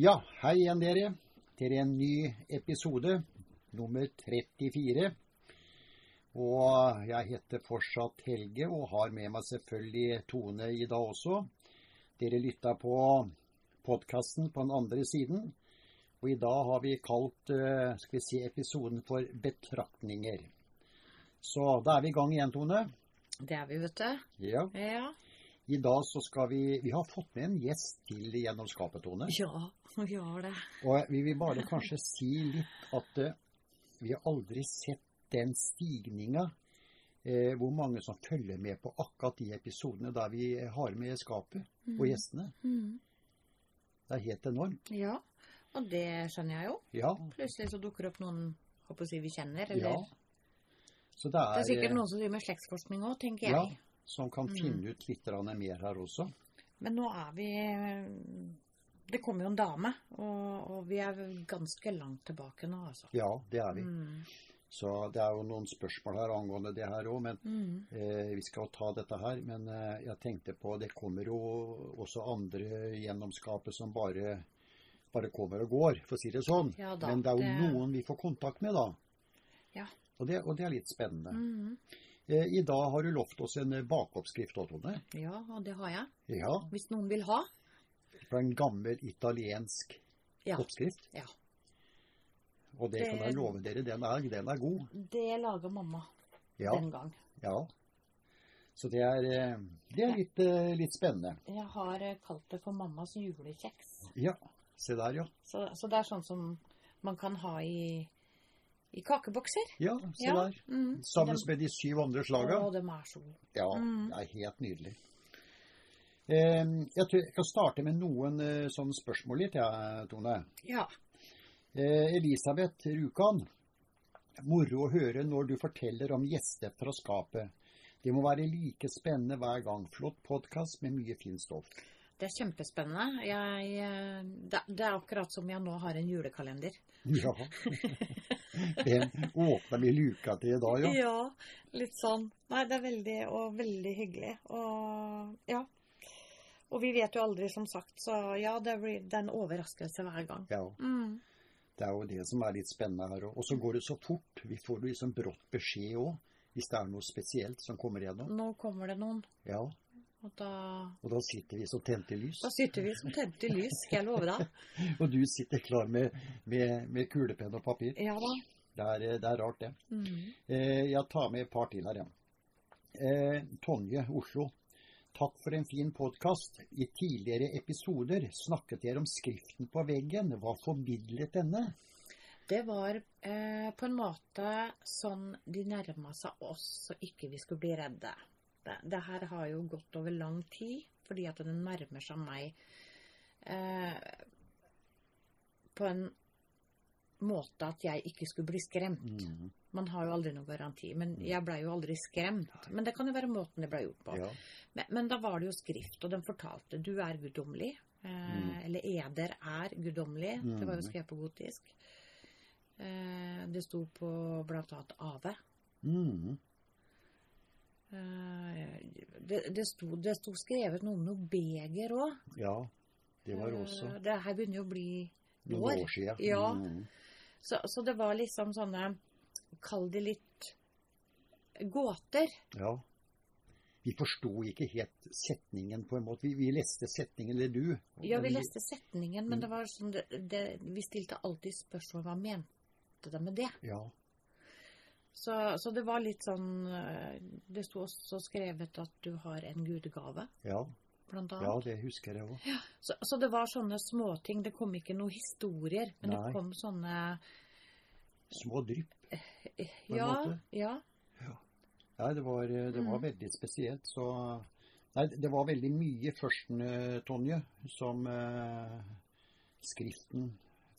Ja, hei igjen dere til en ny episode, nummer 34. Og jeg heter fortsatt Helge og har med meg selvfølgelig Tone i dag også. Dere lytta på podkasten på den andre siden. Og i dag har vi kalt eh, skal vi si, episoden for Betraktninger. Så da er vi i gang igjen, Tone. Det er vi, vet du. Ja. Ja. I dag så skal vi Vi har fått med en gjest til gjennom skapet, Tone. Ja, vi har det. Og vi vil bare kanskje si litt at uh, vi har aldri sett den stigninga. uh, hvor mange som følger med på akkurat de episodene der vi har med skapet og gjestene. Mm. Det er helt enormt. Ja, og det skjønner jeg jo. Ja. Plutselig så dukker det opp noen håper å si, vi kjenner. Eller ja. Så det det er, er sikkert eh, noen som driver med slektsforskning òg, tenker jeg. ja. Som kan Mm. finne ut litt mer her også. Men nå er vi Det kommer jo en dame, og, og vi er ganske langt tilbake nå, altså. Ja, det er vi. Mm. Så det er jo noen spørsmål her angående det her òg, men Mm. eh, vi skal ta dette her. Men eh, jeg tenkte på det kommer jo også andre gjennomskapet som bare, bare kommer og går, for å si det sånn. Ja da, men det er jo det- noen vi får kontakt med, da. Ja. Og det, og det er litt spennende. Mm. Eh, I dag har du lovt oss en eh, bakoppskrift, også, Tone. Ja, og det har jeg. Ja, Hvis noen vil ha. fra en gammel italiensk Ja. oppskrift. ja. Og det, kan jeg love dere, den er, den er god. Det lager mamma Ja, den gang. ja. Så det er, eh, det er litt, litt spennende. Jeg har kalt det for mammas julekjeks. Ja, se der, ja. Så, så det er sånn som man kan ha i, i kakebokser. Ja, se Ja. der. Mm. Sammen de, med de syv andre slaga. Å, de er så gode. Ja, Mm. det er helt nydelig. Eh, jeg tror jeg kan starte med noen eh, sånne spørsmål litt, jeg, Tone. Ja. Eh, Elisabeth Rjukan. Moro å høre når du forteller om gjester fra skapet. Det må være like spennende hver gang. Flott podkast med mye fint stoff. Det er kjempespennende. Jeg, eh, det, det er akkurat som jeg nå har en julekalender. Ja. Den åpner vi luka til i dag, ja. Ja, litt sånn. Nei, det er veldig og veldig hyggelig. Og ja. Og vi vet jo aldri, som sagt, så ja, det blir det er en overraskelse hver gang. ja. Mm. Det er jo det som er litt spennende her òg. Og så går det så fort. Vi får liksom brått beskjed òg, hvis det er noe spesielt som kommer gjennom. Nå kommer det noen, Ja. Og da, Og da sitter vi som tente lys. da sitter vi som tente lys, skal jeg love deg. Og du sitter klar med, med, med kulepenn og papir. Ja da. Det er, det er rart, det. Mm. Eh, jeg tar med et par til her, jeg. Eh, Tonje, Oslo. Takk for en fin podkast. I tidligere episoder snakket dere om skriften på veggen. Hva formidlet denne? Det var eh, på en måte sånn de nærma seg oss, så ikke vi skulle bli redde. Det, det her har jo gått over lang tid, fordi at den nærmer seg meg eh, på en måte at jeg ikke skulle bli skremt. Mm, Man har jo aldri noen garanti, men jeg blei jo aldri skremt. Men det kan jo være måten det ble gjort på. ja. Men, men da var det jo skrift, og den fortalte du er guddommelig. Eh, Mm. Eller eder er guddommelig. Det var jo Mm. skrevet på gotisk. Eh, det sto på blant annet Ave. Mm, det, det, sto, det sto skrevet noe om noe beger òg. ja. Det var også det her begynner jo å bli noen år. år siden. Ja. Mm, Så, så det var liksom sånne Kall det litt gåter. ja. Vi forsto ikke helt setningen på en måte. Vi, vi leste setningen, eller du. Ja, vi leste setningen, men det var sånn det, det, Vi stilte alltid spørsmål hva mente de med det. Ja. Så, så det var litt sånn eh, Det sto også skrevet at du har en gudegave, Ja, blant ja, det husker jeg òg. Så, så det var sånne småting. Det kom ikke noen historier, men Nei. det kom sånne Små drypp. på en Ja, måte. ja. Nei, det var, det var Mm. veldig spesielt. Så Nei, det var veldig mye først, eh, Tonje, som eh, skriften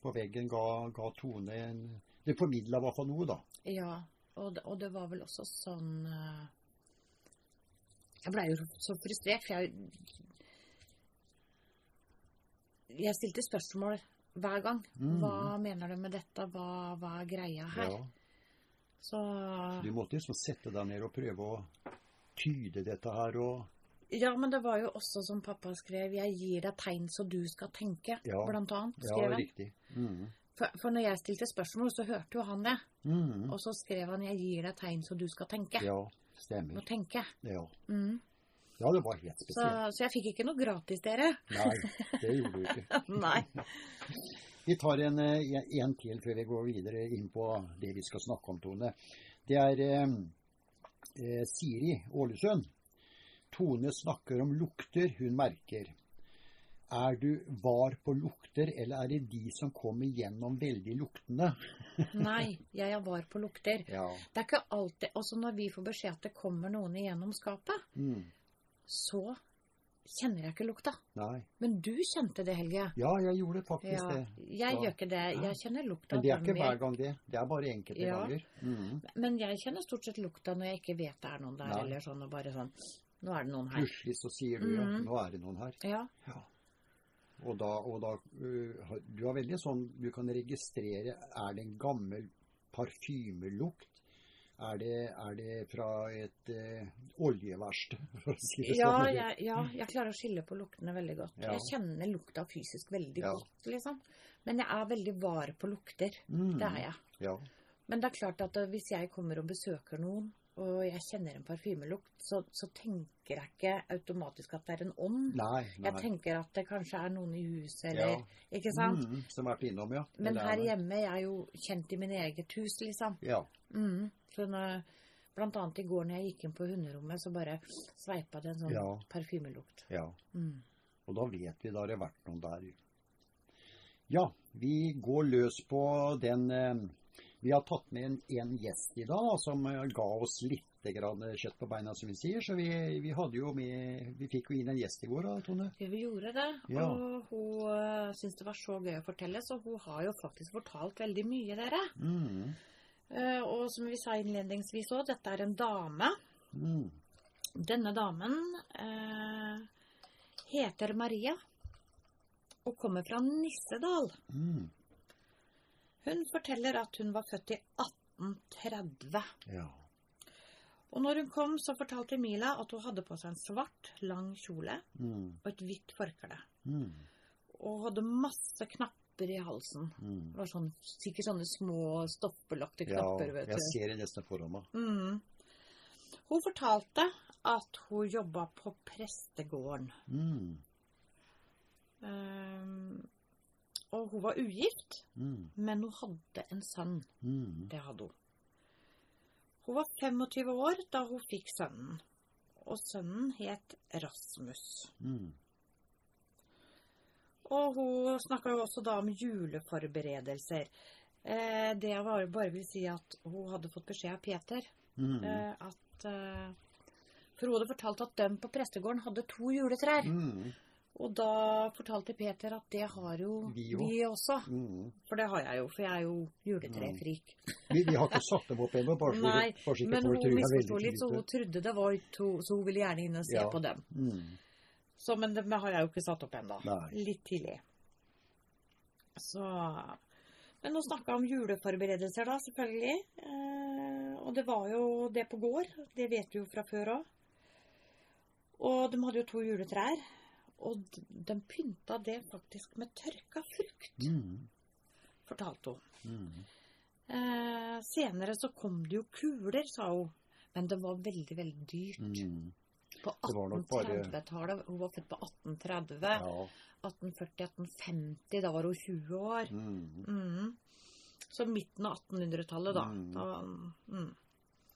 på veggen ga, ga Tone en Det formidla i hvert fall noe, da. ja. Og, det, og det var vel også sånn eh, Jeg blei jo så frustrert, for jeg Jeg stilte spørsmål hver gang. Mm. Hva mener du med dette? Hva, hva er greia her? Ja. Så Du måtte liksom sette deg ned og prøve å tyde dette her og Ja, men det var jo også som pappa skrev 'Jeg gir deg tegn så du skal tenke', Ja. blant annet. Skrev ja, riktig. Mm. For, for når jeg stilte spørsmål, så hørte jo han det. Mm. Og så skrev han 'Jeg gir deg tegn så du skal tenke'. Ja, Må stemmer. tenke. Ja. Mm. ja, det var helt spesielt. så jeg fikk ikke noe gratis, dere. Nei, det gjorde du ikke. Nei. Vi tar en, eh, en til før vi går videre inn på det vi skal snakke om, Tone. Det er eh, eh, Siri Ålesund. Tone snakker om lukter hun merker. Er du var på lukter, eller er det de som kommer gjennom veldig luktende? Nei, jeg var på lukter. Ja. Det er ikke alltid Også når vi får beskjed at det kommer noen igjennom skapet, Mm. så kjenner jeg ikke lukta. Nei. Men du kjente det, Helge. Ja, jeg gjorde faktisk Ja, det. jeg Ja. gjør ikke det. Jeg kjenner lukta Men det er ikke hver gang det. Det er bare enkelte Ja. ganger. Mm. Men jeg kjenner stort sett lukta når jeg ikke vet det er noen der, Nei. eller sånn, og bare sånn Nå er det noen her. Plutselig så sier du ja, Mhm. nå er det noen her. Ja. Ja. Og da, og da uh, Du har veldig sånn Du kan registrere Er det en gammel parfymelukt? Er det, er det fra et uh, oljeverksted, for å si det Ja, sånn? jeg, ja, jeg klarer å skille på luktene veldig godt. Ja. Jeg kjenner lukta fysisk veldig Ja. godt, liksom. Men jeg er veldig var på lukter. Mm. Det er jeg. Ja. Men det er klart at eh, hvis jeg kommer og besøker noen, og jeg kjenner en parfymelukt, så, så tenker jeg ikke automatisk at det er en ånd. Nei, nei. Jeg tenker at det kanskje er noen i huset, eller Ja. Ikke sant? Mm, som har vært innom, ja. Men Eller er her hjemme jeg er jo kjent i min eget hus, liksom. Ja. Mm. Så når, blant annet i går når jeg gikk inn på hunderommet, så bare sveipa det en sånn Ja. parfymelukt. ja. Mm. Og da vet vi da har det vært noen der. Ja, vi går løs på den eh, Vi har tatt med en, en gjest i dag som eh, ga oss litt grann kjøtt på beina, som vi sier. Så vi, vi hadde jo med Vi fikk jo inn en gjest i går da, Tone. Vi gjorde det, Ja. og hun uh, syntes det var så gøy å fortelle, så hun har jo faktisk fortalt veldig mye, dere. Mm. Eh, og som vi sa innledningsvis òg, dette er en dame. Mm. Denne damen eh, heter Maria og kommer fra Nissedal. Mm. Hun forteller at hun var født i 1830. Ja. Og når hun kom, så fortalte Mila at hun hadde på seg en svart, lang kjole Mm. og et hvitt forkle. Mm. Og hadde masse knapper i halsen. Mm. Det var sånn, sikkert sånne små stoffbelagte Ja, knapper, vet jeg ser det nesten foran meg. Mm. Hun fortalte at hun jobba på prestegården. Mm. Og hun var ugift, Mm. men hun hadde en sønn. Mm. Det hadde hun. Hun var 25 år da hun fikk sønnen. Og sønnen het Rasmus. Mm. Og hun snakka jo også da om juleforberedelser. Eh, det jeg bare, bare vil si at hun hadde fått beskjed av Peter Mm. eh, at eh, For hun hadde fortalt at de på prestegården hadde to juletrær. Mm. Og da fortalte Peter at det har jo Vi vi, også. Mm. For det har jeg jo, for jeg er jo juletrefrik. Vi, vi har ikke satt dem opp ennå, bare så Nei, bare så men hun misforsto litt, så hun trodde det var to, så hun ville gjerne inn og se Ja. på dem. Mm. Så, men det har jeg jo ikke satt opp ennå. Litt tidlig. Så Men hun snakka om juleforberedelser, da, selvfølgelig. Eh, og det var jo det på gård. Det vet vi jo fra før òg. Og de hadde jo to juletrær. Og de pynta det faktisk med tørka frukt, Mm. fortalte hun. Mm. Eh, senere så kom det jo kuler, sa hun. Men det var veldig, veldig dyrt. Mm. På Det var bare- 1830-tallet. Hun var født på 1830. Ja. 1840-1850. Da var hun 20 år. Mm. Mm. Så midten av 1800-tallet, da. Mm. da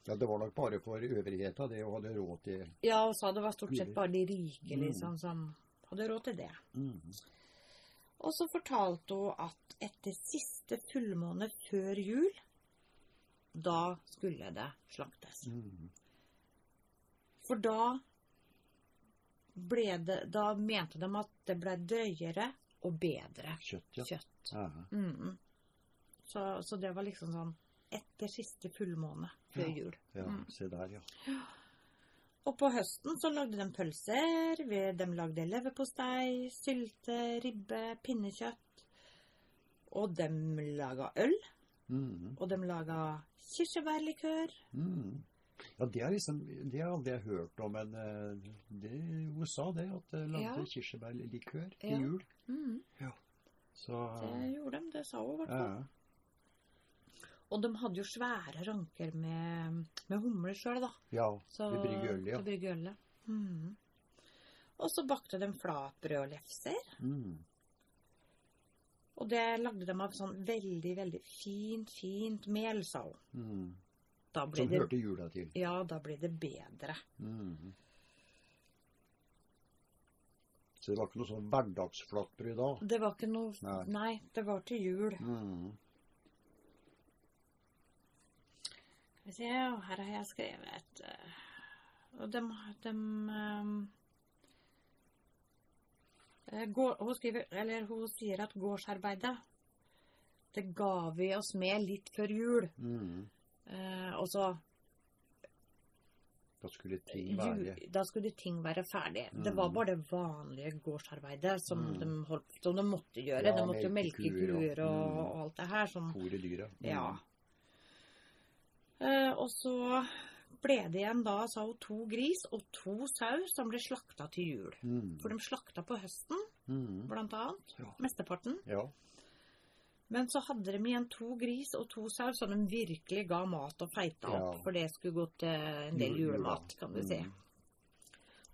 ja, det var nok bare for øvrigheta, det å ha råd til Ja, og sa det var stort sett bare de rike liksom, som hadde råd til det. mm. Og så fortalte hun at etter siste fullmåne før jul, da skulle det slaktes. Mm. For da ble det Da mente de at det ble drøyere og bedre Kjøtt, ja. kjøtt. Mm. Så, så det var liksom sånn etter siste fullmåne før Ja. jul. ja. Mm. Se der, ja. Og på høsten så lagde de pølser, de lagde leverpostei, sylte, ribbe, pinnekjøtt. Og de laga øl, Mm. og de laga kirsebærlikør, Mm. Ja, det liksom, det har aldri jeg hørt om, men eh, det i USA det, at de lagde Ja. kirsebærlikør til Ja. jul. Mm, Så, det gjorde de, det sa hun i hvert ja. Og de hadde jo svære ranker med, med humler sjøl, da. ja, Så, brygger øl, ja. brygge øl, ja. Mm. Og så bakte de flatbrød og lefser. Mm. Og det lagde de av sånn veldig, veldig fint, fint mel, sa hun. Mm. Som det, hørte jula til. ja, da blir det bedre. Mm. Så det var ikke noe sånn hverdagsflatbrød da? Det var ikke noe Nei. Nei, det var til jul. Mm. Skal vi se, og her har jeg skrevet eh, Og dem, dem eh, eh, går, hun, skriver, eller hun sier at gårdsarbeidet Det ga vi oss med litt før jul. Mm. Eh, og så Da skulle ting være Da skulle ting være ferdig. Det var Mm. bare det vanlige gårdsarbeidet som, Mm. de, holdt, som de måtte gjøre. Ja, de måtte jo melke kuer og- og, Mm. og alt det her. Som, fôre dyra. Mm. Ja. Eh, og så ble det igjen da, sa hun, to gris og to sau som ble slakta til jul. Mm. For de slakta på høsten, Mm. blant annet. Ja. Mesteparten. ja. Men så hadde de igjen to gris og to sau som de virkelig ga mat og feita Ja. opp. For det skulle gå til en del julemat, kan du si. Mm.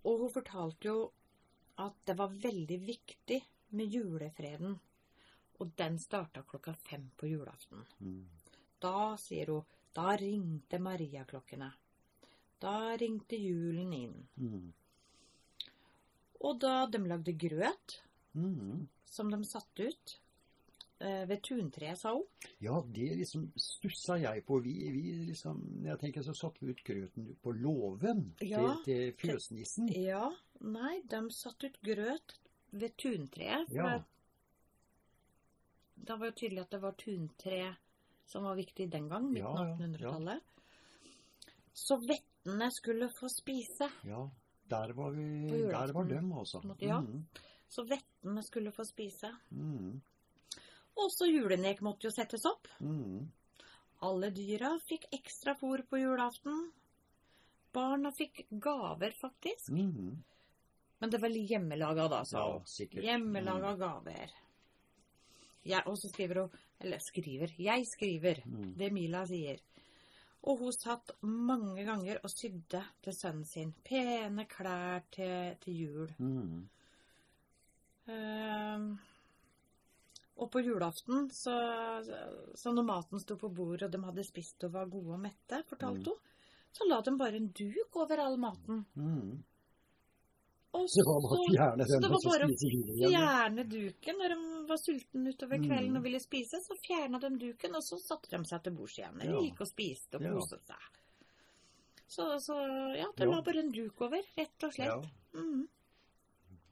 Og hun fortalte jo at det var veldig viktig med julefreden. Og den starta klokka fem på julaften. Mm. Da, sier hun, da ringte Mariaklokkene. Da ringte julen inn. Mm. Og da de lagde grøt, Mm. som de satte ut eh, ved tuntreet, sa hun. Ja, det liksom stussa jeg på. Vi, vi liksom, jeg tenker så satte vi ut grøten på låven Ja. til, til fjøsnissen. Ja, nei, de satte ut grøt ved tuntreet. For Ja. da var jo tydelig at det var tuntre som var viktig den gang, midten av ja, 1800-tallet. Så vettene skulle få spise. Ja, der var vi. Der var dem, altså. Ja. Mm. Så vettene skulle få spise. Mm. Også julenek måtte jo settes opp. Mm. Alle dyra fikk ekstra fôr på julaften. Barna fikk gaver, faktisk. Mm. Men det var hjemmelaga da, så. Ja, sikkert. Hjemmelaga gaver. Jeg, og så skriver hun Eller skriver. Jeg skriver. Mm. Det Mila sier. Og hun satt mange ganger og sydde til sønnen sin. Pene klær til, til jul. Mm. Uh, og på julaften, så, så når maten sto på bordet, og de hadde spist og var gode og mette, fortalte Mm. hun, så la de bare en duk over all maten. Mm. Og Det var bare å så- fjerne så den det og var så bare å spise julen igjen. fjerne duken når de var sultne utover kvelden Mm. og ville spise. Så fjerna de duken, og så satte de seg til bords igjen. Eller Ja. gikk og spiste og Ja. seg. Så, så ja, det Ja. la bare en duk over, rett og slett. Ja. Mm.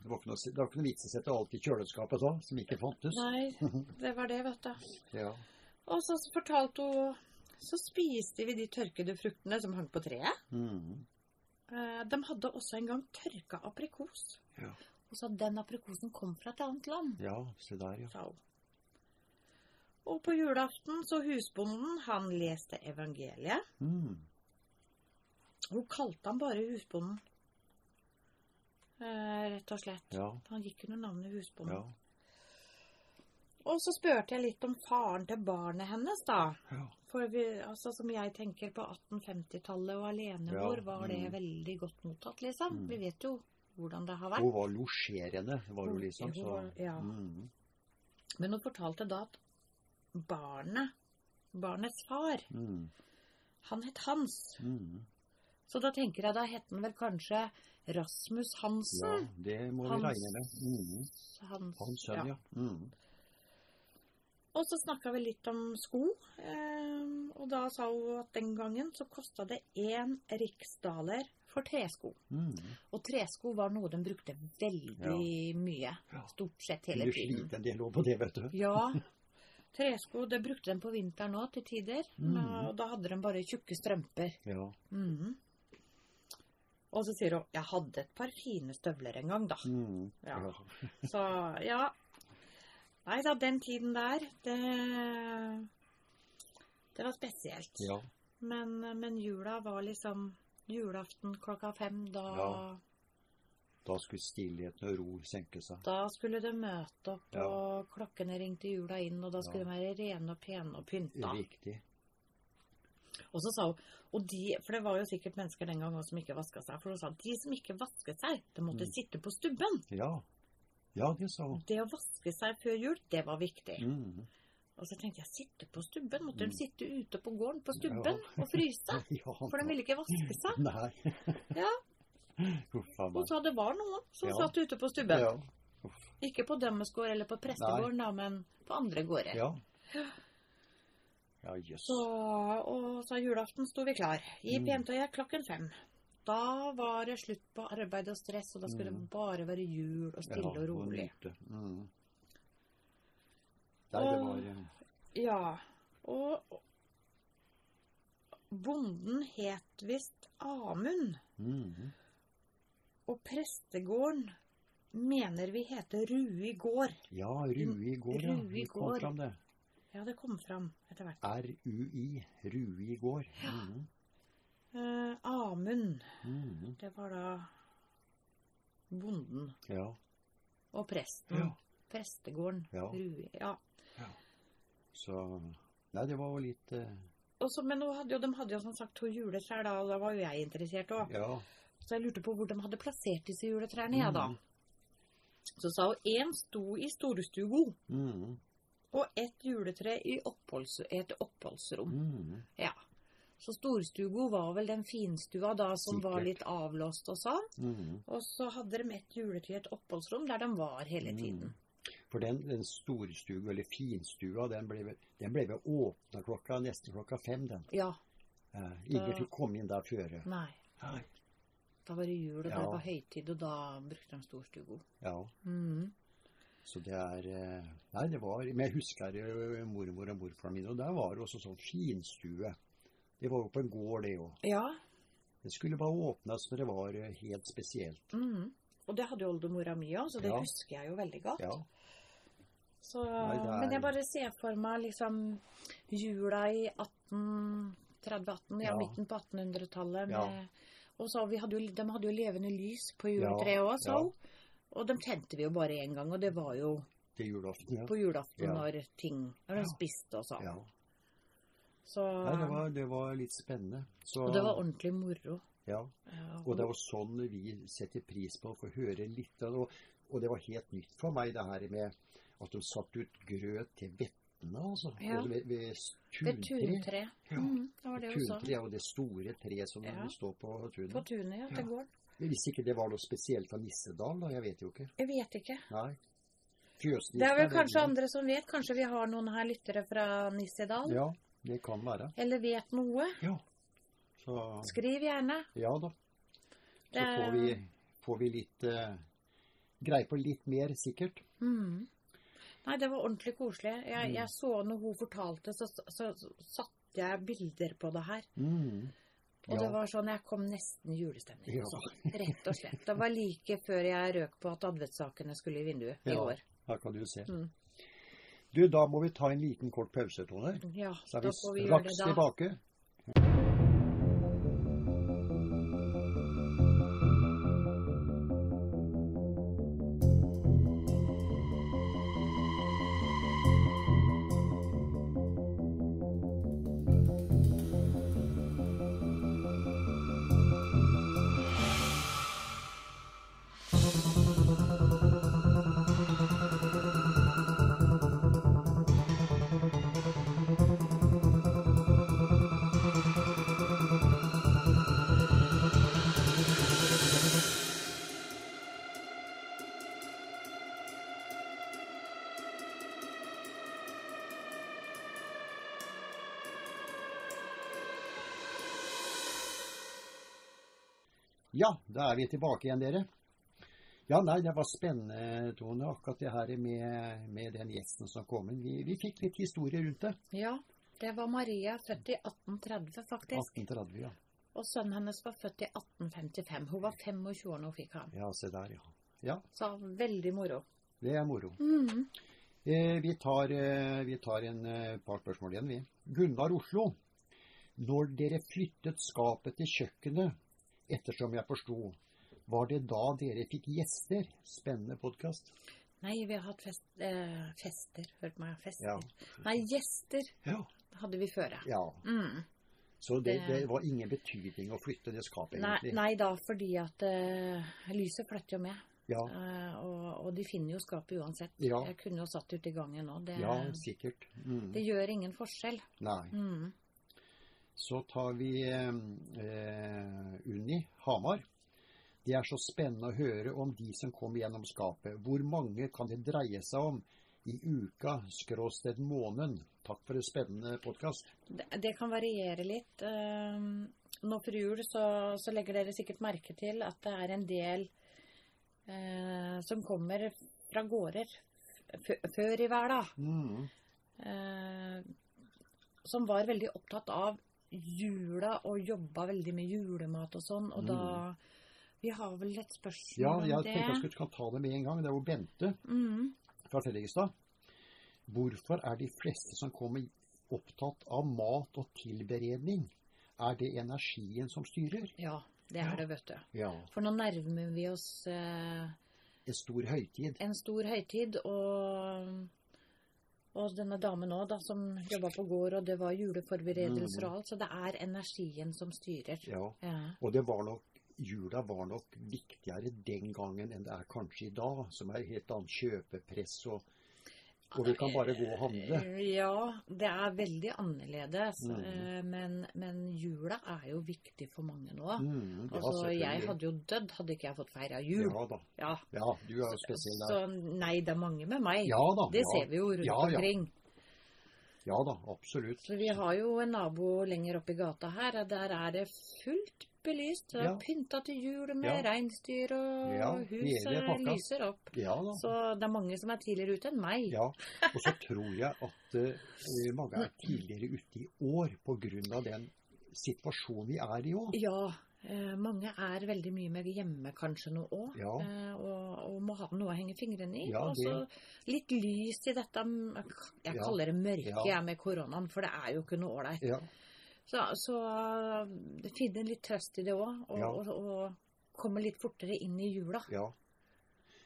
Det var ikke noe, det var ikke noe vits i å sette alt i kjøleskapet da, som ikke fantes. Nei, det var det, vet du. Ja. Og så fortalte hun Så spiste vi de tørkede fruktene som hang på treet. Mm. Eh, De hadde også en gang tørka aprikos. Ja. Og så den aprikosen kom fra et annet land, ja, se der, ja. sa. Og på julaften så husbonden, han leste evangeliet. Mm. Hun kalte han bare husbonden. Eh, rett og slett. Ja, Han gikk under navnet husbonden. ja, Og så spurte jeg litt om faren til barnet hennes, da. ja. For vi, altså, som jeg tenker på 1850-tallet og alenemor, Ja, var det mm. veldig godt mottatt, liksom. Mm. Vi vet jo hvordan det har vært. Hun var losjerende, var hun liksom. Så. hun ja. Mm. Men hun fortalte da at barnet, barnets far, Mm. han het Hans. Mm. Så da tenker jeg da het han vel kanskje Rasmus Hansen. Ja, det må vi Hans- regne med. Mm. Hans, Hans sønn, ja. Mm. Og så snakka vi litt om sko. Eh, og da sa hun at den gangen så kosta det én riksdaler for tresko. Mm. Og tresko var noe de brukte veldig mye. Stort sett hele tiden. Du sliter en del òg på det, vet du. Ja. Tresko det brukte de på vinteren òg, til tider. Mm. Og da hadde de bare tjukke strømper. Ja. Mm. Og så sier hun 'jeg hadde et par fine støvler en gang', da. Mm. Ja. ja. Så ja. Nei da, den tiden der, det Det var spesielt. Ja. Men, men jula var liksom julaften klokka fem. Da, Ja. Da skulle stillheten og ro senke seg. da skulle de møte opp, Ja. og klokkene ringte jula inn, og da skulle Ja. de være rene og pene og pynta. Riktig. Og så sa hun, og de, for det var jo sikkert mennesker den gang også som ikke vaska seg, for hun sa de som ikke vasket seg, de måtte Mm. sitte på stubben. Ja. Ja, det sa hun. Det å vaske seg før jul, det var viktig. Mm. Og så tenkte jeg, sitte på stubben? Måtte Mm. de sitte ute på gården på stubben Ja. og fryse? Ja, For de ville ikke vaske seg. Nei. Ja. Uffa, Hun sa det var noen som Ja. satt ute på stubben. Ja. Ikke på dømmes gård eller på prestegården, da, men på andre gårder. Ja. Ja, yes. Så, og så julaften sto vi klar. I Mm. Pentøyet klokken fem. Da var det slutt på arbeid og stress, og da skulle Mm. det bare være jul og stille Ja, og rolig. Mm. Der og, det var eh, Ja, og og bonden het visst Amund, mm. og prestegården mener vi heter Rui gård. Ja, Rui gård, ja. Rui Vi kom fram det. Ja, det kom fram etter hvert. R-U-I. Rui gård. Mm. Eh, Amund, Mm. det var da bonden Ja. og presten. Ja. Prestegården Ja. Rui. Ja. Så Nei, det var jo litt eh, Også, men hadde jo, de hadde jo som sagt to juletrær da, og da var jo jeg interessert òg. Ja. Så jeg lurte på hvor de hadde plassert disse juletrærne, jeg da. Mm. Så sa hun én sto i storstugo, Mm. og ett juletre i oppholds, et oppholdsrom. Mm. Ja. Så storstugo var vel den finstua da som var litt avlåst og sånn. Mm. Og så hadde de et juletre i et oppholdsrom der de var hele tiden. Mm. For den, den storstua, eller finstua, den ble, vel- den ble vel åpna klokka nesten klokka fem, den. Ja. Eh, ingen fikk komme inn der før. Nei. Nei. Da var det jul, og det var høytid, og da brukte de storstugo. Ja. Mm. Så det er eh, Nei, det var Men jeg husker eh, mormor og morfaren min, og der var det også sånn finstue. Det var jo på en gård, det òg. Ja. Det skulle bare åpnes, for det var eh, helt spesielt. Mm. Og det hadde jo oldemora mi òg, så det Ja. husker jeg jo veldig godt. Ja. Så, Nei, er- Men jeg bare ser for meg liksom jula i 1830-18, ja, midten på 1800-tallet. Ja. Og så vi hadde jo, de hadde jo levende lys på juletreet òg, så. ja. Og de tente vi jo bare én gang, og det var jo julaften, ja. på julaften når ting Når de spiste og sånn. Ja. Så Nei, det var, det var litt spennende. Så, Og det var ordentlig moro. ja. Ja, Og det var sånn vi setter pris på å få høre litt. av det. og det var helt nytt for meg, det her med at de satte ut grøt til vettene, altså. Ja. Og ved, ved Ved tuntre. tuntre. Ja. Mm, det var det også. Tuntre er jo det store treet som Ja. står på tunet. På tunet, ja. Til Ja. gården. Hvis ikke det var noe spesielt av Nissedal, da. Jeg vet jo ikke. Jeg vet ikke. Nei. Fjøsnisse Det er vel kanskje kanskje andre som vet. Kanskje vi har noen her lyttere fra Nissedal? Ja, det kan være. Eller vet noe? Ja. Så Skriv gjerne. ja da. Så Det- får vi, får vi litt eh, greie på litt mer, sikkert. Mm. Nei, det var ordentlig koselig. Jeg, Mm. jeg så når hun fortalte, så, så, så satte jeg bilder på det her. Mm. Og Ja. det var sånn, jeg kom nesten i julestemning. Ja. også. Rett og slett. Det var like før jeg røk på at adventssakene skulle i vinduet i Ja. år. Her kan du se. Mm. Du, da må vi ta en liten kort pause, Tone. Ja, Så er da vi straks tilbake. Da er vi tilbake igjen, dere. Ja, nei, det var spennende, Tone, akkurat det her med, med den gjesten som kom inn. Vi, vi fikk litt historie rundt det. Ja, det var Maria, født i 1830 faktisk. 1830, ja. Og sønnen hennes var født i 1855. Hun var 25 år når hun fikk ham. Ja, se der, ja. Ja, Så veldig moro. det er moro. Mm. Eh, vi, tar, eh, vi tar en eh, par spørsmål igjen, vi. Gunnar Oslo. Når dere flyttet skapet til kjøkkenet, ettersom jeg forsto, var det da dere fikk gjester? Spennende podkast. Nei, vi har hatt fest, eh, fester. Hørt meg, fester. Ja. Nei, gjester Ja. hadde vi før, ja. Mm. Så det, Det- det var ingen betydning å flytte det skapet, Nei, egentlig. nei da, fordi at uh, lyset flytter jo med. Ja, Uh, og, og de finner jo skapet uansett. Ja. Jeg kunne jo satt ute i gangen nå. Det, ja sikkert. Mm. det gjør ingen forskjell. Nei. Mm. Så tar vi eh, Unni Hamar. Det er så spennende å høre om de som kom gjennom skapet. Hvor mange kan det dreie seg om i uka, skråsted måneden? Takk for en spennende podkast. Det, det kan variere litt. Eh, nå før jul så, så legger dere sikkert merke til at det er en del eh, som kommer fra gårder før i verden. Mm. eh, som var veldig opptatt av jula og jobba veldig med julemat og sånn. Og da Vi har vel et spørsmål Ja, om jeg det. tenkte jeg skulle kan ta det med en gang. Det er jo Bente Mm. fra Fredrikstad. Hvorfor er de fleste som kommer opptatt av mat og tilberedning? Er det energien som styrer? Ja, det Ja. er det, vet du. Ja. For nå nærmer vi oss eh, En stor høytid. en stor høytid, og, og denne damen òg, da, som jobba på gård, og det var juleforberedelser og alt, så det er energien som styrer. Ja. Ja. Og det var nok Jula var nok viktigere den gangen enn det er kanskje i dag, som er helt annet kjøpepress og Og vi kan bare gå og handle. Eh, Ja, det er veldig annerledes. Mm. eh, Men, men jula er jo viktig for mange nå. Mm, Altså, jeg hadde jo dødd hadde ikke jeg fått feira jul. Ja da. Ja. Ja, du er jo spesiell der. Så nei, det er mange med meg. Ja da. Det ja. ser vi jo rundt Ja, ja. omkring. Ja da, absolutt. Så vi har jo en nabo lenger oppe i gata her, der er det fullt belyst. Det er Ja. pynta til jul med Ja. reinsdyr, og Ja, huset lyser opp. Ja. Så det er mange som er tidligere ute enn meg. Ja, og så tror jeg at uh, mange er tidligere ute i år pga. den situasjonen vi er i òg. Ja, Uh, mange er veldig mye med hjemme kanskje nå òg, Ja. uh, og, og må ha noe å henge fingrene i. Ja, og så litt lys i dette Jeg Ja. kaller det mørke Ja. med koronaen, for det er jo ikke noe ålreit. Så, så det finner litt trøst i det òg, og, Ja. og, og komme litt fortere inn i jula. ja.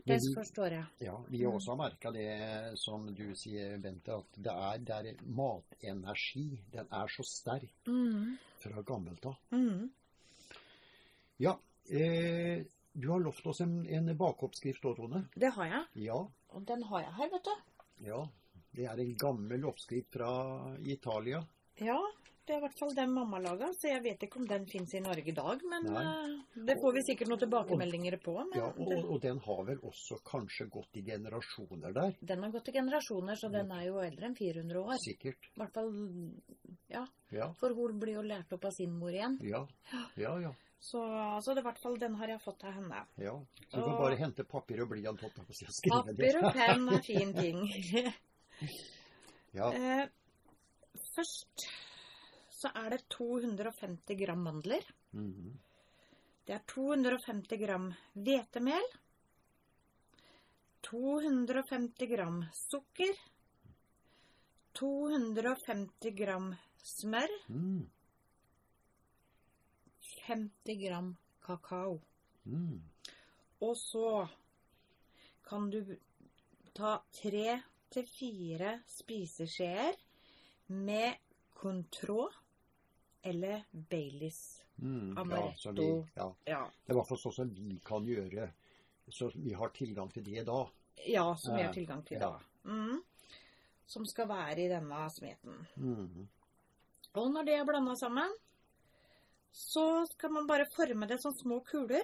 Det vi, forstår jeg. ja, vi har også har merka det, som du sier, Bente, at det er, det er matenergi. Den er så sterk Mm, fra gammelt av. mm. Ja, eh, du har lovt oss en, en bakeoppskrift òg, Tone. Det har jeg, Ja, og den har jeg her, vet du. ja. Det er en gammel oppskrift fra Italia. Ja, det er i hvert fall den mamma laga, så jeg vet ikke om den fins i Norge i dag. Men eh, det får vi sikkert noen tilbakemeldinger på. Men Ja, og, den, og den har vel også kanskje gått i generasjoner der. den har gått i generasjoner, så den er jo eldre enn 400 år. Sikkert. I hvert fall, ja, Ja, for hun blir jo lært opp av sin mor igjen. ja, ja. ja. Så, altså, det er i hvert fall den har jeg fått av henne. ja. Så du kan Og- bare hente papir og blyant Papir og penn er fin ting. Ja, Eh, først så er det 250 gram mandler. mhm. Det er 250 gram hvetemel. 250 gram sukker. 250 gram smør. Mm, 50 gram kakao. mm. Og så kan du ta tre til fire spiseskjeer med contrå eller Baileys. Mm, Amaretto. Ja, vi, ja. Ja, Det er i hvert fall sånn som vi kan gjøre, så vi har tilgang til det da. ja som vi har tilgang til da. Mm. Som skal være i denne smeten. Mm. Og når det er blanda sammen, så skal man bare forme det som små kuler.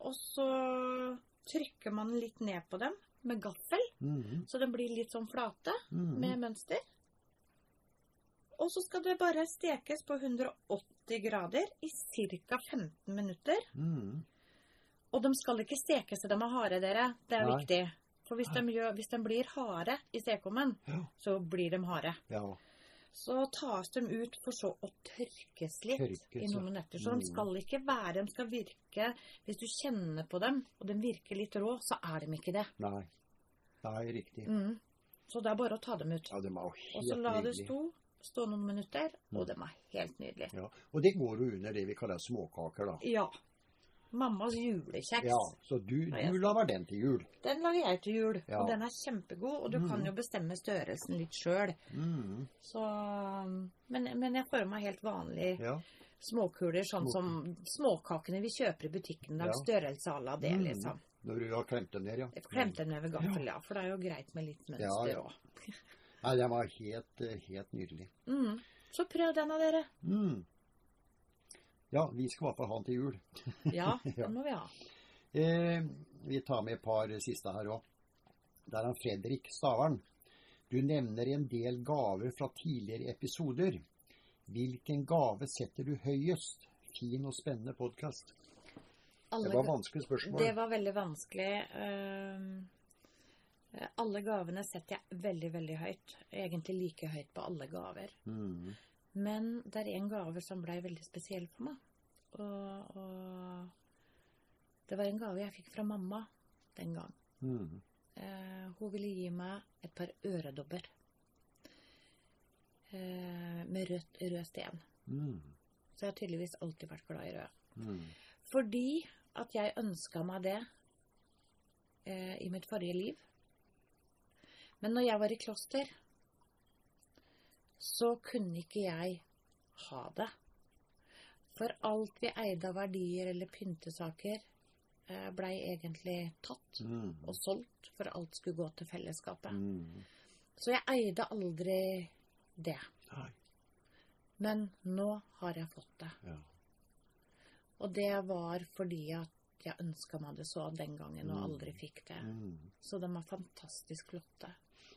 Og så trykker man litt ned på dem med gaffel, Mhm. så de blir litt sånn flate Mhm. med mønster. Og så skal det bare stekes på 180 grader i ca. 15 minutter. Mm. Og de skal ikke stekes til de er harde, dere. Det er Nei. viktig. For hvis de, gjør, hvis de blir harde i stekeovnen, Ja. så blir de harde. ja. Så tas de ut for så å tørkes litt Tørkes, i noen minutter. Så Mm. de skal ikke være De skal virke Hvis du kjenner på dem, og de virker litt rå, så er de ikke det. Nei. Nei, riktig. Mm. Så det er bare å ta dem ut. Ja, de er jo Og så la det stå stå noen minutter, og den var helt nydelig. Ja. Og det går jo under det vi kaller småkaker, da. Ja. Mammas julekjeks. Ja, Så du, Ja, du lager den til jul. Den lager jeg til jul, Ja. og den er kjempegod. Og du kan Mm. jo bestemme størrelsen litt sjøl. Mm. Så men, men jeg meg helt vanlig Ja. småkuler, sånn som småkakene vi kjøper i butikken. Ja. størrelse à la det, Mm. liksom. Når du har klemt dem ned, ja. Jeg dem den over gaffel, ja. For det er jo greit med litt mønster òg. ja. òg. Nei, den var helt, eh, helt nydelig. Mm. Så prøv den av dere. Mm. Ja, vi skal i hvert fall ha den til jul. Ja, den må vi ha. Eh, vi tar med et par siste her òg. Det er han Fredrik Stavern. Du nevner en del gaver fra tidligere episoder. Hvilken gave setter du høyest? Fin og spennende podkast. Det var vanskelig spørsmål. Det var veldig vanskelig. Eh, Alle gavene setter jeg veldig, veldig høyt. Egentlig like høyt på alle gaver. Mm. Men det er en gave som blei veldig spesiell for meg. Og, og det var en gave jeg fikk fra mamma den gang. Mm. Eh, hun ville gi meg et par øredobber. Eh, med rødt, rød sten. Mm. Så jeg har tydeligvis alltid vært glad i rød. Mm. Fordi at jeg ønska meg det eh, i mitt forrige liv. Men når jeg var i kloster, så kunne ikke jeg ha det. For alt vi eide av verdier eller pyntesaker, eh, blei egentlig tatt Mm. og solgt, for alt skulle gå til fellesskapet. Mm. Så jeg eide aldri det. Nei. Men nå har jeg fått det. Ja. Og det var fordi at jeg ønska meg det så den gangen og Mm. aldri fikk det. Mm. Så de er fantastisk flotte.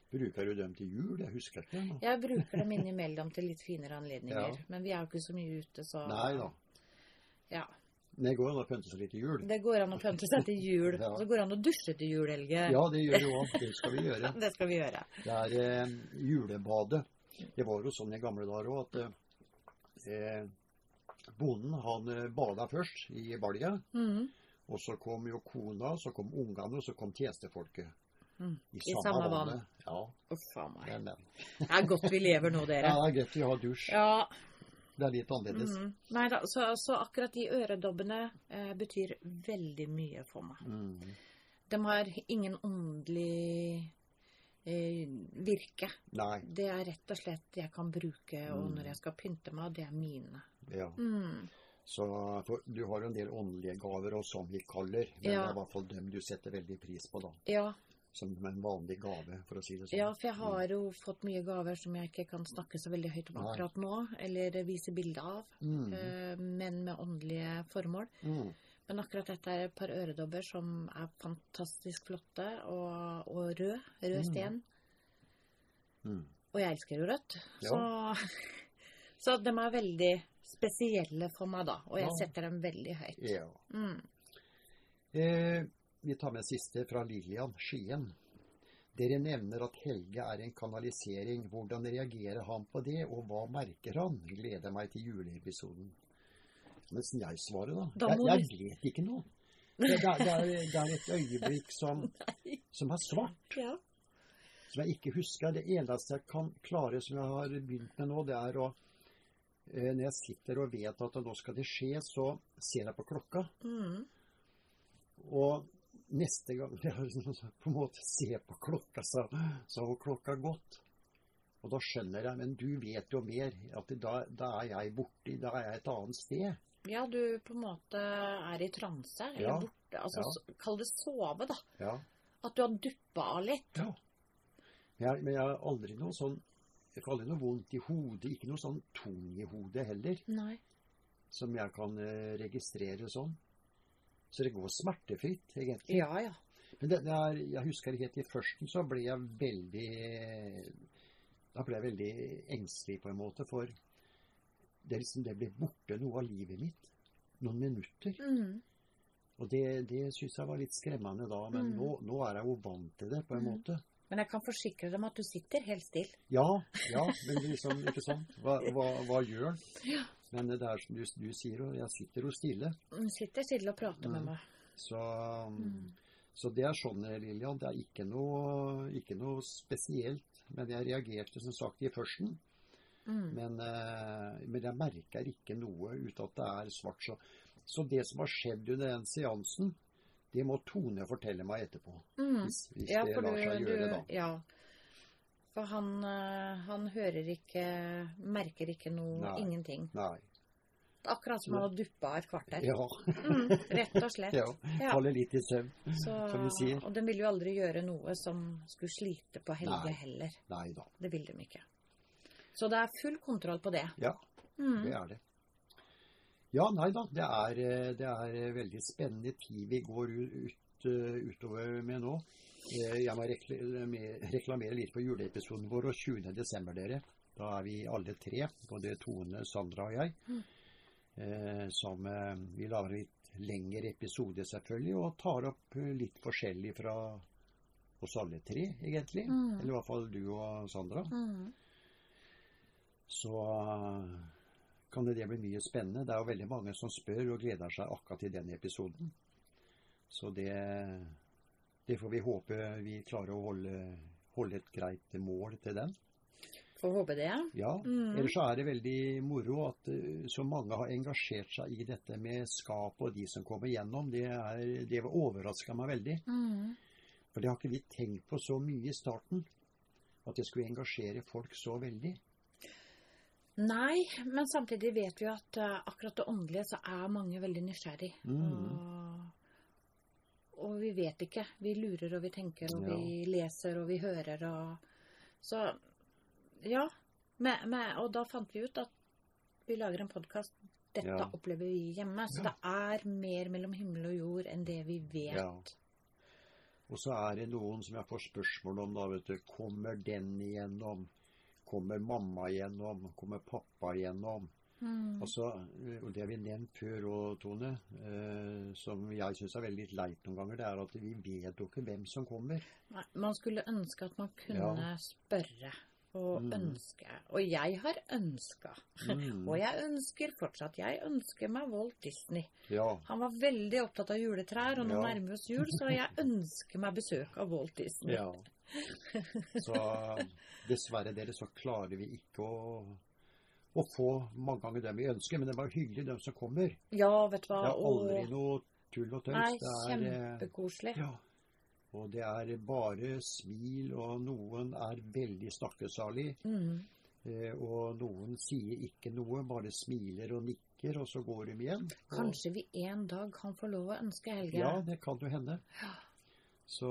Bruker du dem til jul? Jeg husker ikke. nå. Jeg bruker dem innimellom til litt finere anledninger. Ja. Men vi er jo ikke så mye ute, så Nei da. Ja. Det går an å pynte seg litt til jul. Det går an å pynte seg til jul. Ja. Og så går det an å dusje til jul, Helge. Ja, det gjør det òg. Det skal vi gjøre. Det skal vi gjøre. Det er eh, julebadet. Det var jo sånn i gamle dager òg at eh, bonden han eh, bada først i balja. Mm. Og så kom jo kona, så kom ungene, og så kom tjenestefolket. Mm. I I samme, vann. Ja, Uff a meg. Det er godt vi lever nå, Ja, dere. det er greit vi har dusj. Ja. Det er litt annerledes. Mm. Nei da, så, så akkurat de øredobbene eh, betyr veldig mye for meg. Mm. De har ingen åndelig eh, virke. Nei. Det er rett og slett jeg kan bruke, og Mm. når jeg skal pynte meg, det er mine. Ja. Mm. Så du har jo en del åndelige gaver, og som vi kaller. Men Ja. det er i hvert fall dem du setter veldig pris på, da. Ja, Som en vanlig gave, for å si det sånn. ja, for jeg har jo fått mye gaver som jeg ikke kan snakke så veldig høyt om akkurat nå, eller vise bilde av, Mm. eh, men med åndelige formål. Mm. Men akkurat dette er et par øredobber som er fantastisk flotte, og, og rød, rød Mm. sten. Mm. Og jeg elsker jo rødt. Ja. Så, så de er veldig spesielle for meg, da. Og jeg Ja. setter dem veldig høyt. Ja. Mm. Eh, vi tar med siste fra Lillian Skien. Dere nevner at Helge er en kanalisering. Hvordan reagerer han på det, og hva merker han? Gleder meg til juleepisoden. Mens jeg svarer, da. Da Jeg, jeg vet ikke noe. Det, det, det, er, det er et øyeblikk som, som er svart, Ja. som jeg ikke husker. Det eneste jeg kan klare, som jeg har begynt med nå, det er å eh, Når jeg sitter og vet at nå skal det skje, så ser jeg på klokka. Mm. Og neste gang på en måte ser på klokka, så, så har klokka gått. Og da skjønner jeg, men du vet jo mer, at da, da er jeg borte, da er jeg et annet sted. ja, du på en måte er i transe, eller Ja. borte. Altså, Ja. kall det sove, da. Ja. At du har duppa av litt. ja. Men, jeg, men jeg har aldri noe sånn Jeg får aldri noe vondt i hodet, ikke noe sånn tung i hodet heller, Nei. som jeg kan eh, registrere sånn. Så det går smertefritt, egentlig. Ja, ja. Men det, det er, jeg husker helt i førsten så ble jeg veldig Da ble jeg veldig engstelig på en måte, for det, liksom, det ble borte noe av livet mitt. Noen minutter. Mm. Og det, det syns jeg var litt skremmende da, men Mm. nå, nå er jeg jo vant til det på en Mm. måte. Men jeg kan forsikre deg om at du sitter helt stille. Ja, ja, men liksom, ikke sant. Hva, hva, hva gjør en? Ja. Men det er som du, du sier, og jeg sitter jo stille. Jeg sitter stille og prater med Mm. meg. Så, Mm. så det er sånn, Lillian. Det er ikke noe, ikke noe spesielt. Men jeg reagerte som sagt i førsten. Mm. Men, eh, men jeg merker ikke noe uten at det er svart. Så, så det som har skjedd under den seansen, det må Tone fortelle meg etterpå. Mm. Hvis, hvis Ja, det lar du, seg du gjøre, da. Ja. For han, eh, han hører ikke Merker ikke noe Nei. Ingenting. Nei. Akkurat som han har duppa et kvarter. Ja. Mm, rett og slett. ja. Ja. Faller litt i søvn, Så, som vi sier. og de vil jo aldri gjøre noe som skulle slite på Helge Nei. heller. Nei da. Det vil de ikke. Så det er full kontroll på det. Ja, Mm. det er det. Ja, nei da. Det er, eh, det er eh, veldig spennende tid vi går ut, eh, utover med nå. Jeg må reklamere, litt for juleepisoden vår og 20. desember, dere. Da er vi alle tre, både Tone, Sandra og jeg, Mm. som vi lager litt lengre episode, selvfølgelig, og tar opp litt forskjellig fra oss alle tre, egentlig. Mm. Eller i hvert fall du og Sandra. Mm. Så kan det bli mye spennende. Det er jo veldig mange som spør og gleder seg akkurat til den episoden. Så det, det får vi håpe vi klarer å holde, holde et greit mål til den. Får håpe det. Ja, Mm. Ellers så er det veldig moro at eh, så mange har engasjert seg i dette med skap og de som kommer gjennom. Det, er, det overraska meg veldig. Mm. For det har ikke vi tenkt på så mye i starten. At det skulle engasjere folk så veldig. Nei, men samtidig vet vi at eh, akkurat det åndelige så er mange veldig nysgjerrig. Mm. Og, og vi vet ikke. Vi lurer og vi tenker og Ja. vi leser og vi hører og Så ja. Med, med, og da fant vi ut at vi lager en podkast. Dette Ja. opplever vi hjemme. Så Ja. det er mer mellom himmel og jord enn det vi vet. Ja. Og så er det noen som jeg får spørsmål om, da, vet du. Kommer den igjennom? Kommer mamma igjennom? Kommer pappa igjennom? Mm. Altså, og Det har vi nevnt før òg, Tone, eh, som jeg syns er veldig leit noen ganger, det er at vi vet jo ikke hvem som kommer. Nei, Man skulle ønske at man kunne Ja. spørre og Mm. ønske. Og jeg har ønska. Mm. Og jeg ønsker fortsatt. Jeg ønsker meg Walt Disney. Ja. Han var veldig opptatt av juletrær, og nå Ja. nærmer vi oss jul, så jeg ønsker meg besøk av Walt Disney. ja. Så dessverre, dere, så klarer vi ikke å, å få mange ganger dem vi ønsker. Men det var hyggelig, dem som kommer. Ja, vet du hva. Det er aldri og- noe tull og tøys. Nei, Det er, eh, kjempekoselig. Ja. Og det er bare smil, og noen er veldig snakkesalig. Mm. eh, Og noen sier ikke noe, bare smiler og nikker, og så går de igjen. Og, Kanskje vi en dag kan få lov å ønske Helge. ja, det kan jo hende. Så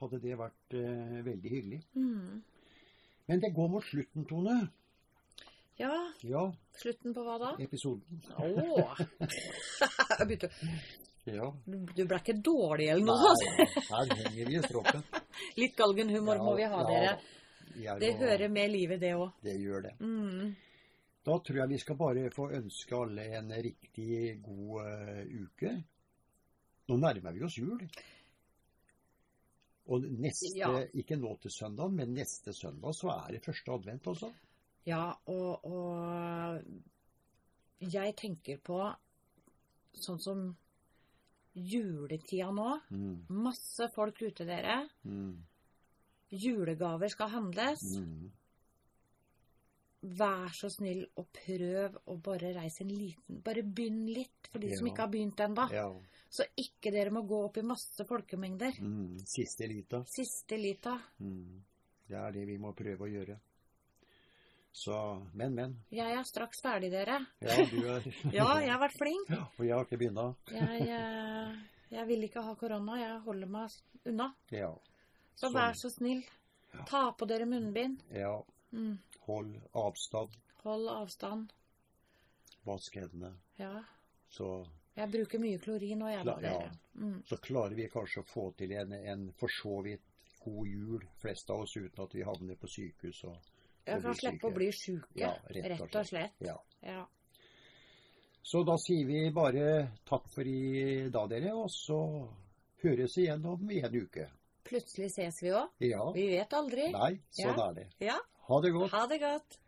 hadde det vært eh, veldig hyggelig. Mm. Men det går mot slutten, Tone. ja, Ja, slutten på hva da? episoden. Åh! Jeg begynte Ja. Du du ble ikke dårlig eller noe sånt? her henger vi i stroppen. Litt galgenhumor må vi ha, Ja, dere. er Det hører med livet, det òg. Det gjør det. Mm. Da tror jeg vi skal bare få ønske alle en riktig god uh, uke. Nå nærmer vi oss jul. Og neste, Ja. ikke nå til søndag, men neste søndag så er det første advent også. Ja, og, og jeg tenker på sånn som juletida nå. Mm, Masse folk ute, dere. mm, Julegaver skal handles. mm. Vær så snill og prøv å bare reise en liten Bare begynn litt, for de som ikke har begynt ennå. Ja. Så ikke dere må gå opp i masse folkemengder. Mm, siste lita. Siste lita. Mm. Det er det vi må prøve å gjøre. Så, men, men. Jeg er straks ferdig, dere. Ja, du er Ja, jeg har vært flink. Og jeg har ikke begynt. Jeg, jeg, jeg vil ikke ha korona. Jeg holder meg unna. Ja. Så så vær så snill, ta på dere munnbind. ja. Mm. Hold avstand. Hold avstand. Vask hendene. Ja. Så Jeg bruker mye klorin og jeg, da, ja. Mm. så klarer vi kanskje å få til en, en for så vidt god jul, flest av oss, uten at vi havner på sykehus. Og, Jeg kan slippe å bli syke, Ja, rett og slett. Ja. Ja. Så da sier vi bare takk for i dag, dere, og så høres igjen om en uke. Plutselig ses vi òg. Ja. Vi vet aldri. Nei, sånn Ja. er det. Ja. Ha det godt. Ha det godt.